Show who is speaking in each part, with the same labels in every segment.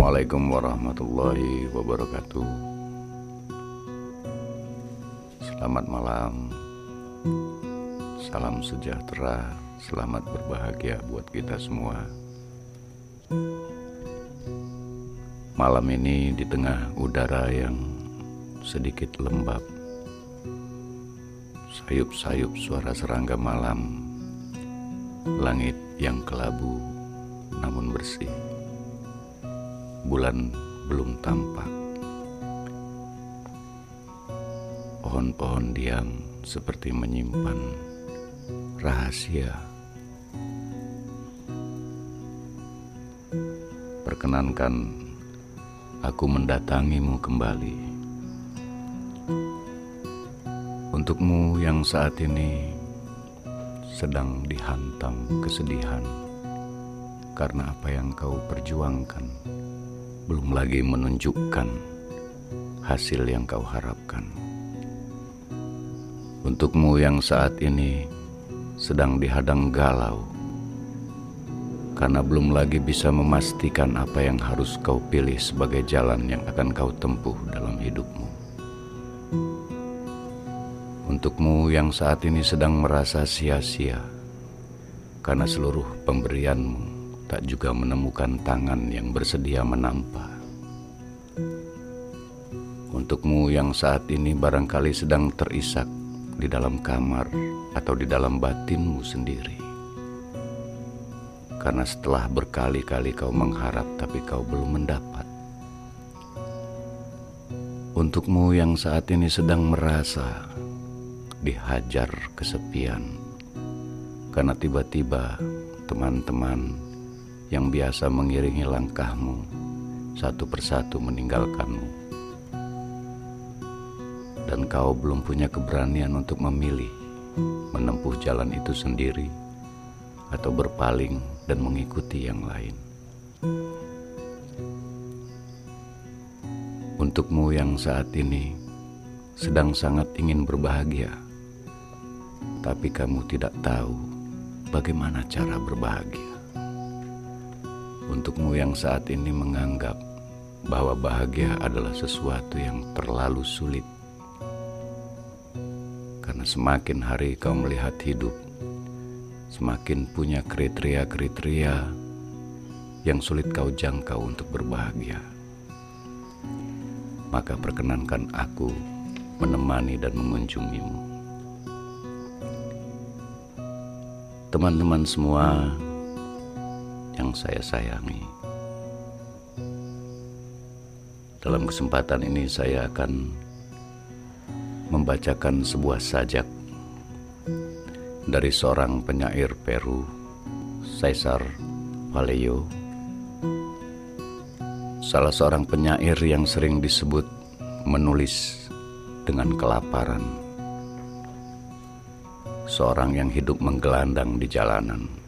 Speaker 1: Assalamualaikum warahmatullahi wabarakatuh. Selamat malam, salam sejahtera, selamat berbahagia buat kita semua. Malam ini di tengah udara yang sedikit lembab, sayup-sayup suara serangga malam, langit yang kelabu namun bersih bulan belum tampak. Pohon-pohon diam seperti menyimpan rahasia. Perkenankan aku mendatangimu kembali. Untukmu yang saat ini sedang dihantam kesedihan karena apa yang kau perjuangkan belum lagi menunjukkan hasil yang kau harapkan. Untukmu yang saat ini sedang dihadang galau, karena belum lagi bisa memastikan apa yang harus kau pilih sebagai jalan yang akan kau tempuh dalam hidupmu. Untukmu yang saat ini sedang merasa sia-sia, karena seluruh pemberianmu tak juga menemukan tangan yang bersedia menampa. Untukmu yang saat ini barangkali sedang terisak di dalam kamar atau di dalam batinmu sendiri. Karena setelah berkali-kali kau mengharap tapi kau belum mendapat. Untukmu yang saat ini sedang merasa dihajar kesepian. Karena tiba-tiba teman-teman yang biasa mengiringi langkahmu satu persatu meninggalkanmu. Dan kau belum punya keberanian untuk memilih menempuh jalan itu sendiri atau berpaling dan mengikuti yang lain. Untukmu yang saat ini sedang sangat ingin berbahagia, tapi kamu tidak tahu bagaimana cara berbahagia untukmu yang saat ini menganggap bahwa bahagia adalah sesuatu yang terlalu sulit. Karena semakin hari kau melihat hidup, semakin punya kriteria-kriteria yang sulit kau jangkau untuk berbahagia. Maka perkenankan aku menemani dan mengunjungimu. Teman-teman semua, yang saya sayangi. Dalam kesempatan ini saya akan membacakan sebuah sajak dari seorang penyair Peru, Caesar Vallejo. Salah seorang penyair yang sering disebut menulis dengan kelaparan. Seorang yang hidup menggelandang di jalanan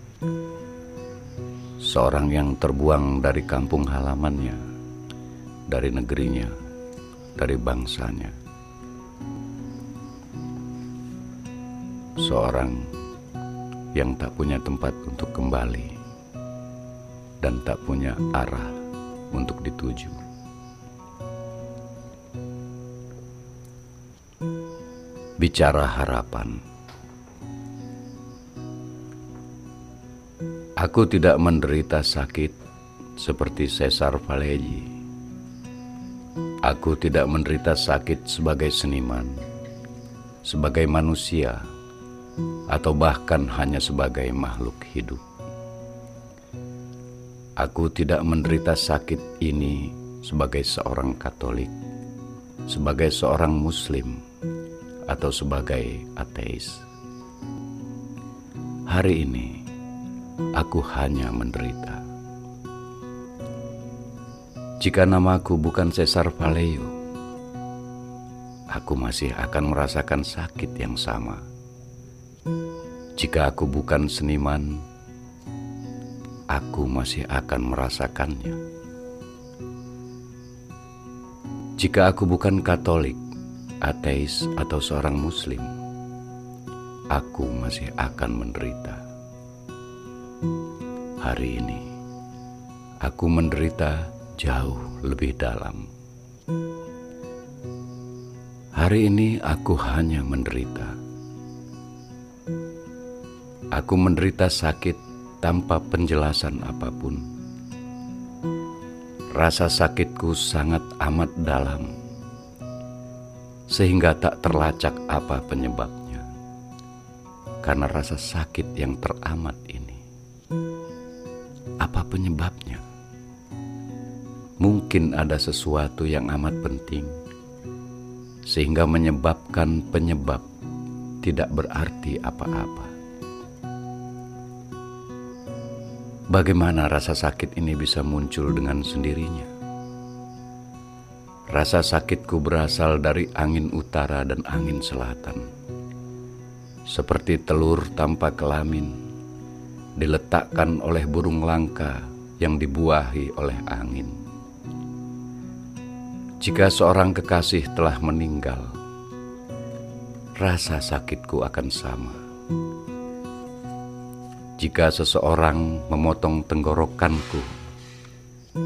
Speaker 1: seorang yang terbuang dari kampung halamannya, dari negerinya, dari bangsanya. Seorang yang tak punya tempat untuk kembali dan tak punya arah untuk dituju. Bicara harapan. Aku tidak menderita sakit seperti Caesar Valleji. Aku tidak menderita sakit sebagai seniman, sebagai manusia, atau bahkan hanya sebagai makhluk hidup. Aku tidak menderita sakit ini sebagai seorang Katolik, sebagai seorang Muslim, atau sebagai ateis. Hari ini, aku hanya menderita. Jika namaku bukan Cesar Vallejo, aku masih akan merasakan sakit yang sama. Jika aku bukan seniman, aku masih akan merasakannya. Jika aku bukan Katolik, ateis, atau seorang Muslim, aku masih akan menderita hari ini. Aku menderita jauh lebih dalam. Hari ini aku hanya menderita. Aku menderita sakit tanpa penjelasan apa pun. Rasa sakitku sangat amat dalam, sehingga tak terlacak apa penyebabnya. Karena rasa sakit yang teramat ini, apa penyebabnya? Mungkin ada sesuatu yang amat penting sehingga menyebabkan penyebab tidak berarti apa-apa. Bagaimana rasa sakit ini bisa muncul dengan sendirinya? Rasa sakitku berasal dari angin utara dan angin selatan. Seperti telur tanpa kelamin, diletakkan oleh burung langka yang dibuahi oleh angin. Jika seorang kekasih telah meninggal, rasa sakitku akan sama. Jika seseorang memotong tenggorokanku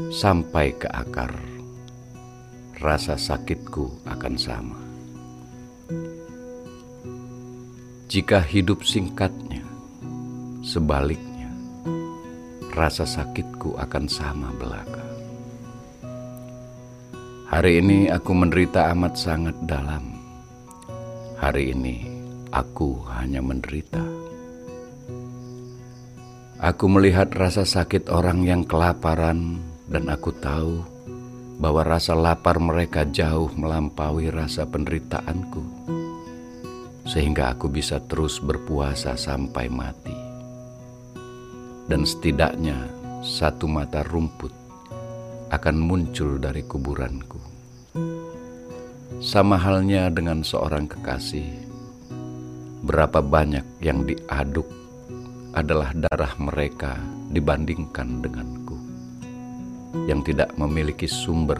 Speaker 1: sampai ke akar, rasa sakitku akan sama. Jika hidup singkatnya, sebaliknya, rasa sakitku akan sama belaka. Hari ini aku menderita amat sangat dalam. Hari ini aku hanya menderita. Aku melihat rasa sakit orang yang kelaparan, dan aku tahu bahwa rasa lapar mereka jauh melampaui rasa penderitaanku, sehingga aku bisa terus berpuasa sampai mati. Dan setidaknya satu mata rumput akan muncul dari kuburanku. Sama halnya dengan seorang kekasih, berapa banyak yang diaduk adalah darah mereka dibandingkan denganku, yang tidak memiliki sumber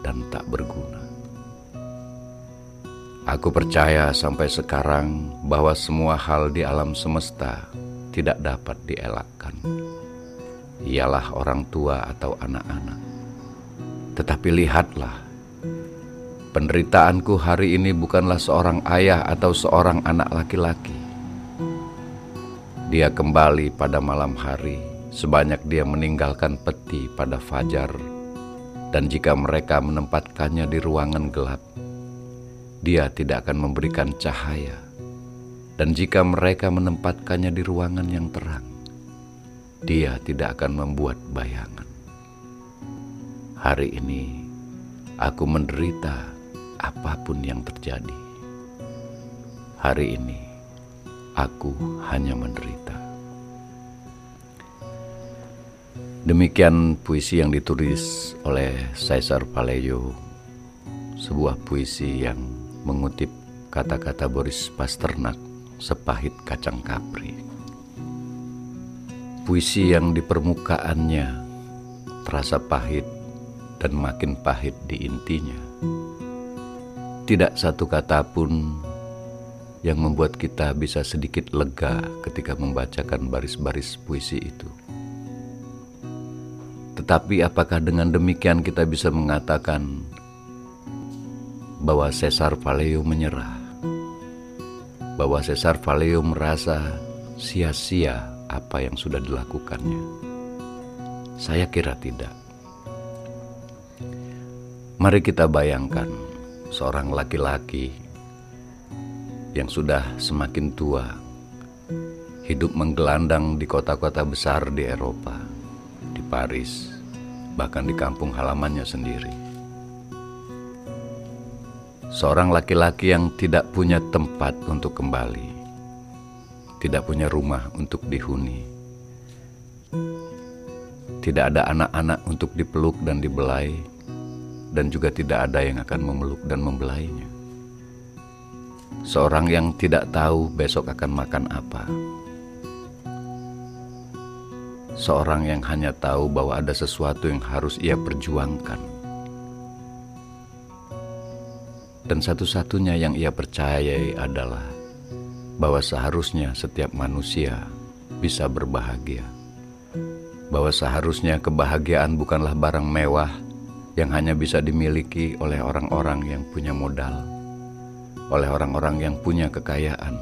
Speaker 1: dan tak berguna. Aku percaya sampai sekarang bahwa semua hal di alam semesta tidak dapat dielakkan ialah orang tua atau anak-anak. Tetapi lihatlah, penderitaanku hari ini bukanlah seorang ayah atau seorang anak laki-laki. Dia kembali pada malam hari sebanyak dia meninggalkan peti pada fajar, dan jika mereka menempatkannya di ruangan gelap, dia tidak akan memberikan cahaya. Dan jika mereka menempatkannya di ruangan yang terang, dia tidak akan membuat bayangan. Hari ini aku menderita apa pun yang terjadi. Hari ini aku hanya menderita. Demikian puisi yang ditulis oleh Caesar Paleyo, sebuah puisi yang mengutip kata-kata Boris Pasternak, sepahit kacang kapri. Puisi yang di permukaannya terasa pahit dan makin pahit di intinya. Tidak satu kata pun yang membuat kita bisa sedikit lega ketika membacakan baris-baris puisi itu. Tetapi apakah dengan demikian kita bisa mengatakan bahwa Caesar Valeo menyerah? Bahwa Caesar Valeo merasa sia-sia apa yang sudah dilakukannya? Saya kira tidak. Mari kita bayangkan seorang laki-laki yang sudah semakin tua, hidup menggelandang di kota-kota besar di Eropa, di Paris, bahkan di kampung halamannya sendiri. Seorang laki-laki yang tidak punya tempat untuk kembali tidak punya rumah untuk dihuni. Tidak ada anak-anak untuk dipeluk dan dibelai, dan juga tidak ada yang akan memeluk dan membelainya. Seorang yang tidak tahu besok akan makan apa. Seorang yang hanya tahu bahwa ada sesuatu yang harus ia perjuangkan. Dan satu-satunya yang ia percayai adalah bahwa seharusnya setiap manusia bisa berbahagia. bahwa seharusnya kebahagiaan bukanlah barang mewah yang hanya bisa dimiliki oleh orang-orang yang punya modal, oleh orang-orang yang punya kekayaan,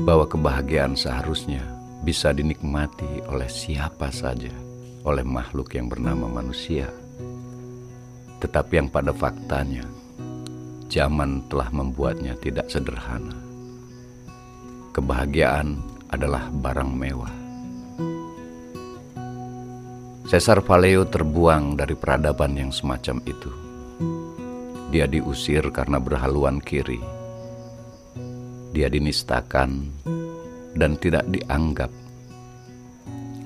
Speaker 1: bahwa kebahagiaan seharusnya bisa dinikmati oleh siapa saja, oleh makhluk yang bernama manusia. Tetapi yang pada faktanya, zaman telah membuatnya tidak sederhana. Kebahagiaan adalah barang mewah Caesar Valeo terbuang dari peradaban yang semacam itu. Dia diusir karena berhaluan kiri. Dia dinistakan dan tidak dianggap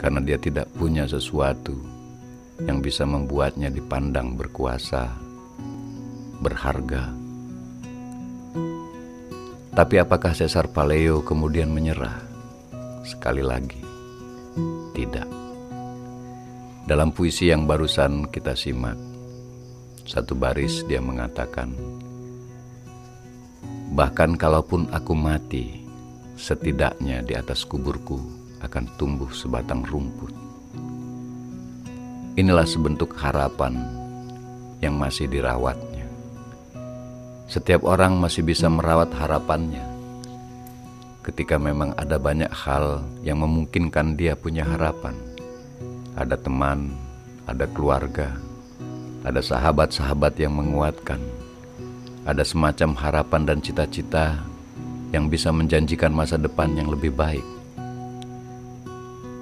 Speaker 1: karena dia tidak punya sesuatu yang bisa membuatnya dipandang berkuasa, berharga. Tapi apakah Caesar Paleo kemudian menyerah? Sekali lagi, tidak. Dalam puisi yang barusan kita simak, satu baris dia mengatakan, Bahkan kalaupun aku mati, setidaknya di atas kuburku akan tumbuh sebatang rumput. Inilah sebentuk harapan yang masih dirawatnya. Setiap orang masih bisa merawat harapannya. Ketika memang ada banyak hal yang memungkinkan dia punya harapan, ada teman, ada keluarga, ada sahabat-sahabat yang menguatkan, ada semacam harapan dan cita-cita yang bisa menjanjikan masa depan yang lebih baik.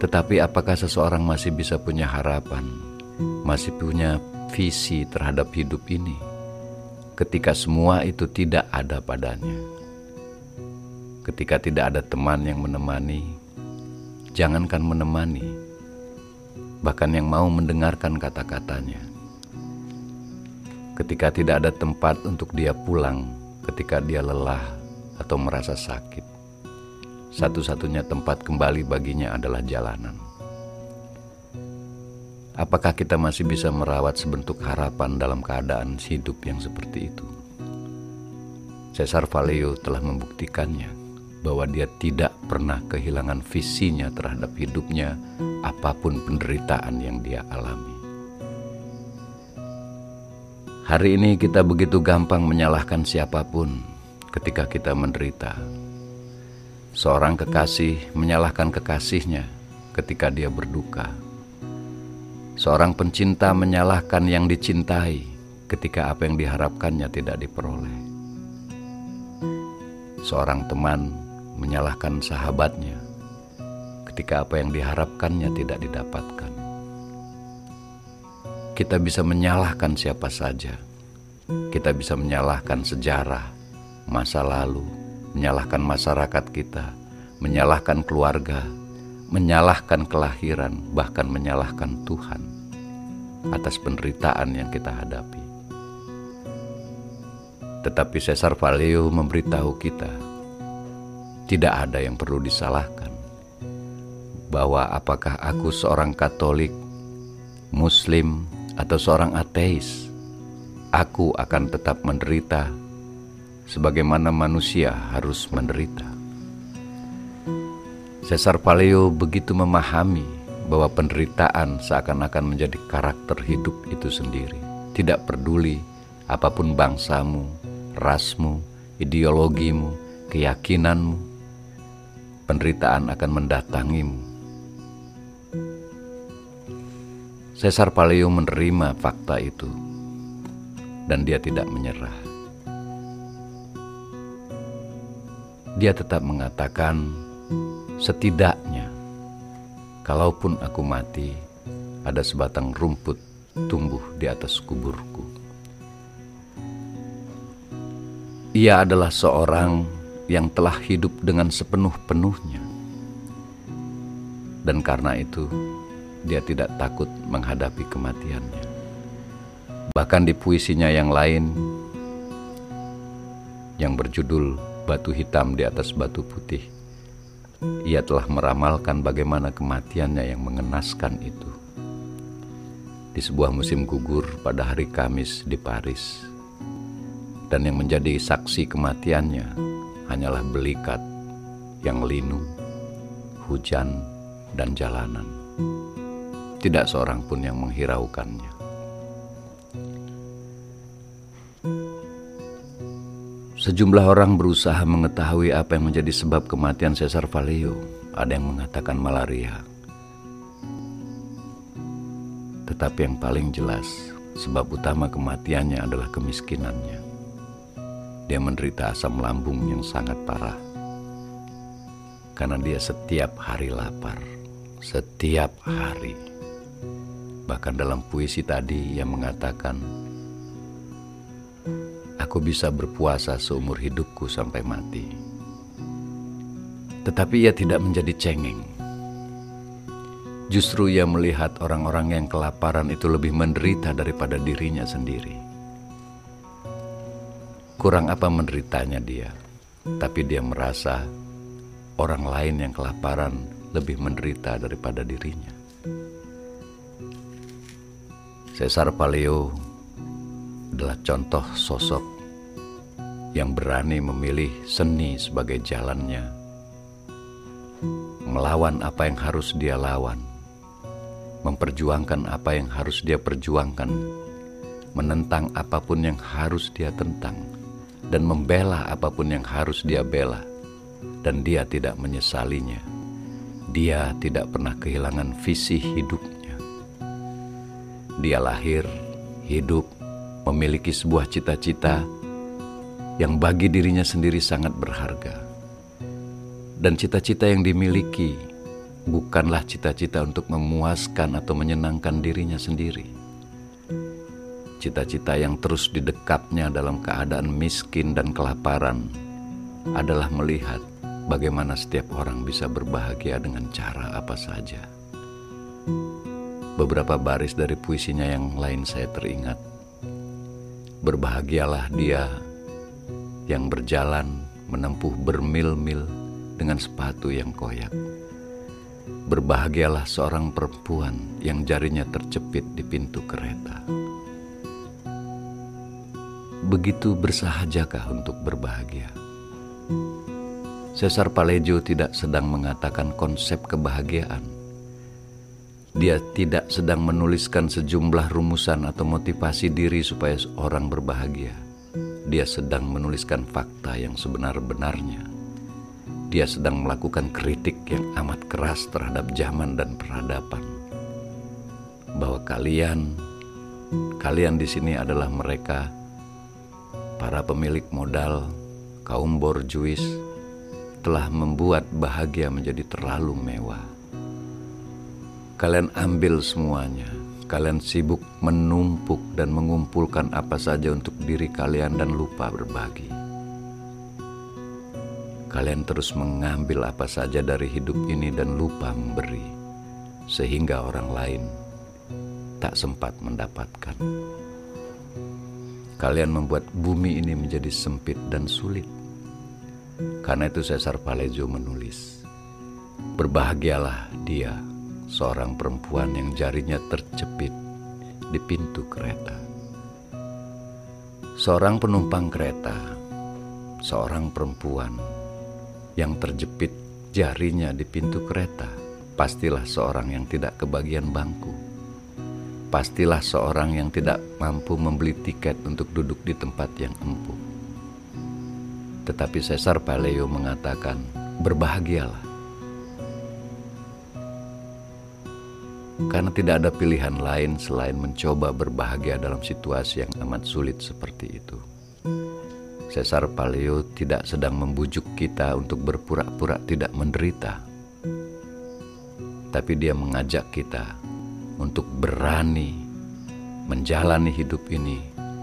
Speaker 1: Tetapi, apakah seseorang masih bisa punya harapan, masih punya visi terhadap hidup ini, ketika semua itu tidak ada padanya? Ketika tidak ada teman yang menemani, jangankan menemani bahkan yang mau mendengarkan kata-katanya. Ketika tidak ada tempat untuk dia pulang, ketika dia lelah atau merasa sakit, satu-satunya tempat kembali baginya adalah jalanan. Apakah kita masih bisa merawat sebentuk harapan dalam keadaan hidup yang seperti itu? Cesar Valeo telah membuktikannya bahwa dia tidak pernah kehilangan visinya terhadap hidupnya, apa pun penderitaan yang dia alami. Hari ini kita begitu gampang menyalahkan siapa pun ketika kita menderita. Seorang kekasih menyalahkan kekasihnya ketika dia berduka. Seorang pencinta menyalahkan yang dicintai ketika apa yang diharapkannya tidak diperoleh. Seorang teman menyalahkan sahabatnya ketika apa yang diharapkannya tidak didapatkan. Kita bisa menyalahkan siapa saja. Kita bisa menyalahkan sejarah, masa lalu, menyalahkan masyarakat kita, menyalahkan keluarga, menyalahkan kelahiran, bahkan menyalahkan Tuhan atas penderitaan yang kita hadapi. Tetapi Cesar Valeo memberitahu kita tidak ada yang perlu disalahkan. Bahwa apakah aku seorang Katolik, Muslim, atau seorang ateis, aku akan tetap menderita sebagaimana manusia harus menderita. Cesar Paleo begitu memahami bahwa penderitaan seakan-akan menjadi karakter hidup itu sendiri. Tidak peduli apa pun bangsamu, rasmu, ideologimu, keyakinanmu, penderitaan akan mendatangimu. Caesar Paleo menerima fakta itu dan dia tidak menyerah. Dia tetap mengatakan, setidaknya kalaupun aku mati, ada sebatang rumput tumbuh di atas kuburku. Ia adalah seorang yang telah hidup dengan sepenuh-penuhnya. Dan karena itu, dia tidak takut menghadapi kematiannya. Bahkan di puisinya yang lain, yang berjudul Batu Hitam di atas Batu Putih, ia telah meramalkan bagaimana kematiannya yang mengenaskan itu. Di sebuah musim gugur pada hari Kamis di Paris, dan yang menjadi saksi kematiannya hanyalah belikat yang linu, hujan, dan jalanan. Tidak seorang pun yang menghiraukannya. Sejumlah orang berusaha mengetahui apa yang menjadi sebab kematian Caesar Vallejo. Ada yang mengatakan malaria. Tetapi yang paling jelas, sebab utama kematiannya adalah kemiskinannya. Dia menderita asam lambung yang sangat parah. Karena dia setiap hari lapar. Setiap hari. Bahkan dalam puisi tadi ia mengatakan, aku bisa berpuasa seumur hidupku sampai mati. Tetapi ia tidak menjadi cengeng. Justru ia melihat orang-orang yang kelaparan itu lebih menderita daripada dirinya sendiri. Kurang apa menderitanya dia, tapi dia merasa orang lain yang kelaparan lebih menderita daripada dirinya. Cesar Paleo adalah contoh sosok yang berani memilih seni sebagai jalannya, melawan apa yang harus dia lawan, memperjuangkan apa yang harus dia perjuangkan, menentang apa pun yang harus dia tentang, dan membela apa pun yang harus dia bela, dan dia tidak menyesalinya. Dia tidak pernah kehilangan visi hidupnya. Dia lahir, hidup, memiliki sebuah cita-cita yang bagi dirinya sendiri sangat berharga. Dan cita-cita yang dimiliki bukanlah cita-cita untuk memuaskan atau menyenangkan dirinya sendiri. Cita-cita yang terus didekapnya dalam keadaan miskin dan kelaparan adalah melihat bagaimana setiap orang bisa berbahagia dengan cara apa saja. Beberapa baris dari puisinya yang lain saya teringat. Berbahagialah dia yang berjalan menempuh bermil-mil dengan sepatu yang koyak. Berbahagialah seorang perempuan yang jarinya tercepit di pintu kereta. Begitu bersahajakah untuk berbahagia? Cesar Palejo tidak sedang mengatakan konsep kebahagiaan. Dia tidak sedang menuliskan sejumlah rumusan atau motivasi diri supaya orang berbahagia dia sedang menuliskan fakta yang sebenar-benarnya. Dia sedang melakukan kritik yang amat keras terhadap zaman dan peradaban. Bahwa kalian, kalian di sini adalah mereka, para pemilik modal, kaum borjuis, telah membuat bahagia menjadi terlalu mewah. Kalian ambil semuanya, kalian sibuk menumpuk dan mengumpulkan apa saja untuk diri kalian dan lupa berbagi. Kalian terus mengambil apa saja dari hidup ini dan lupa memberi, sehingga orang lain tak sempat mendapatkan. Kalian membuat bumi ini menjadi sempit dan sulit. Karena itu Caesar Palejo menulis, Berbahagialah dia seorang perempuan yang jarinya tercepit di pintu kereta. Seorang penumpang kereta, seorang perempuan yang terjepit jarinya di pintu kereta, pastilah seorang yang tidak kebagian bangku. Pastilah seorang yang tidak mampu membeli tiket untuk duduk di tempat yang empuk. Tetapi Caesar Paleo mengatakan, berbahagialah karena tidak ada pilihan lain selain mencoba berbahagia dalam situasi yang amat sulit seperti itu. Cesar Paleo tidak sedang membujuk kita untuk berpura-pura tidak menderita, tapi dia mengajak kita untuk berani menjalani hidup ini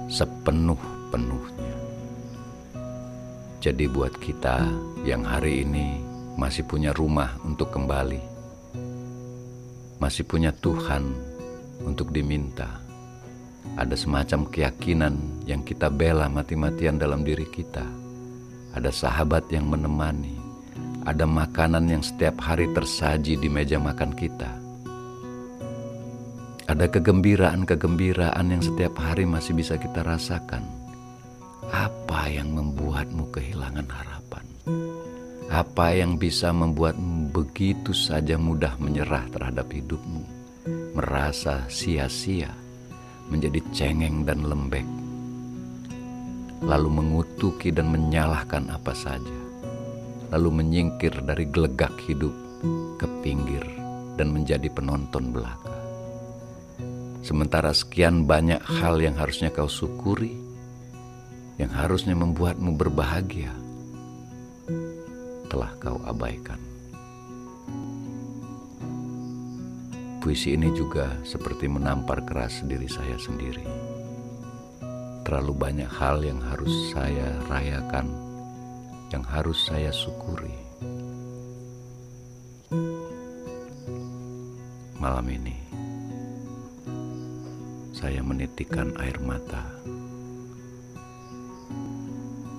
Speaker 1: sepenuh-penuhnya. Jadi, buat kita yang hari ini masih punya rumah untuk kembali masih punya Tuhan untuk diminta. Ada semacam keyakinan yang kita bela mati-matian dalam diri kita. Ada sahabat yang menemani. Ada makanan yang setiap hari tersaji di meja makan kita. Ada kegembiraan-kegembiraan yang setiap hari masih bisa kita rasakan. Apa yang membuatmu kehilangan harapan? Apa yang bisa membuatmu begitu saja mudah menyerah terhadap hidupmu, merasa sia-sia, menjadi cengeng dan lembek, lalu mengutuki dan menyalahkan apa saja, lalu menyingkir dari gelegak hidup ke pinggir dan menjadi penonton belaka. Sementara sekian banyak hal yang harusnya kau syukuri, yang harusnya membuatmu berbahagia, telah kau abaikan. Puisi ini juga seperti menampar keras diri saya sendiri. Terlalu banyak hal yang harus saya rayakan, yang harus saya syukuri. Malam ini, saya menitikan air mata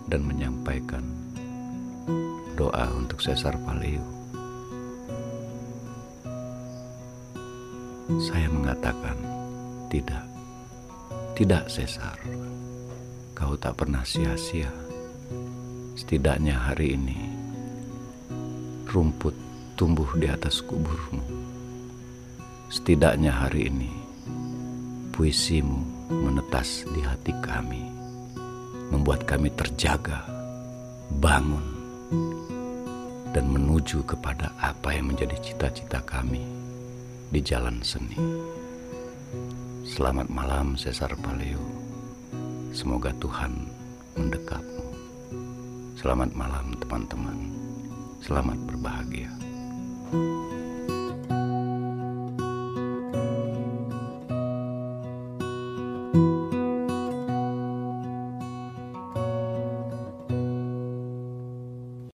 Speaker 1: dan menyampaikan doa untuk Sesar Paleo. Saya mengatakan, tidak, tidak Sesar, kau tak pernah sia-sia. Setidaknya hari ini, rumput tumbuh di atas kuburmu. Setidaknya hari ini, puisimu menetas di hati kami, membuat kami terjaga, bangun, dan menuju kepada apa yang menjadi cita-cita kami di jalan seni. Selamat malam Cesar Paleo. Semoga Tuhan mendekapmu. Selamat malam teman-teman. Selamat berbahagia. thank you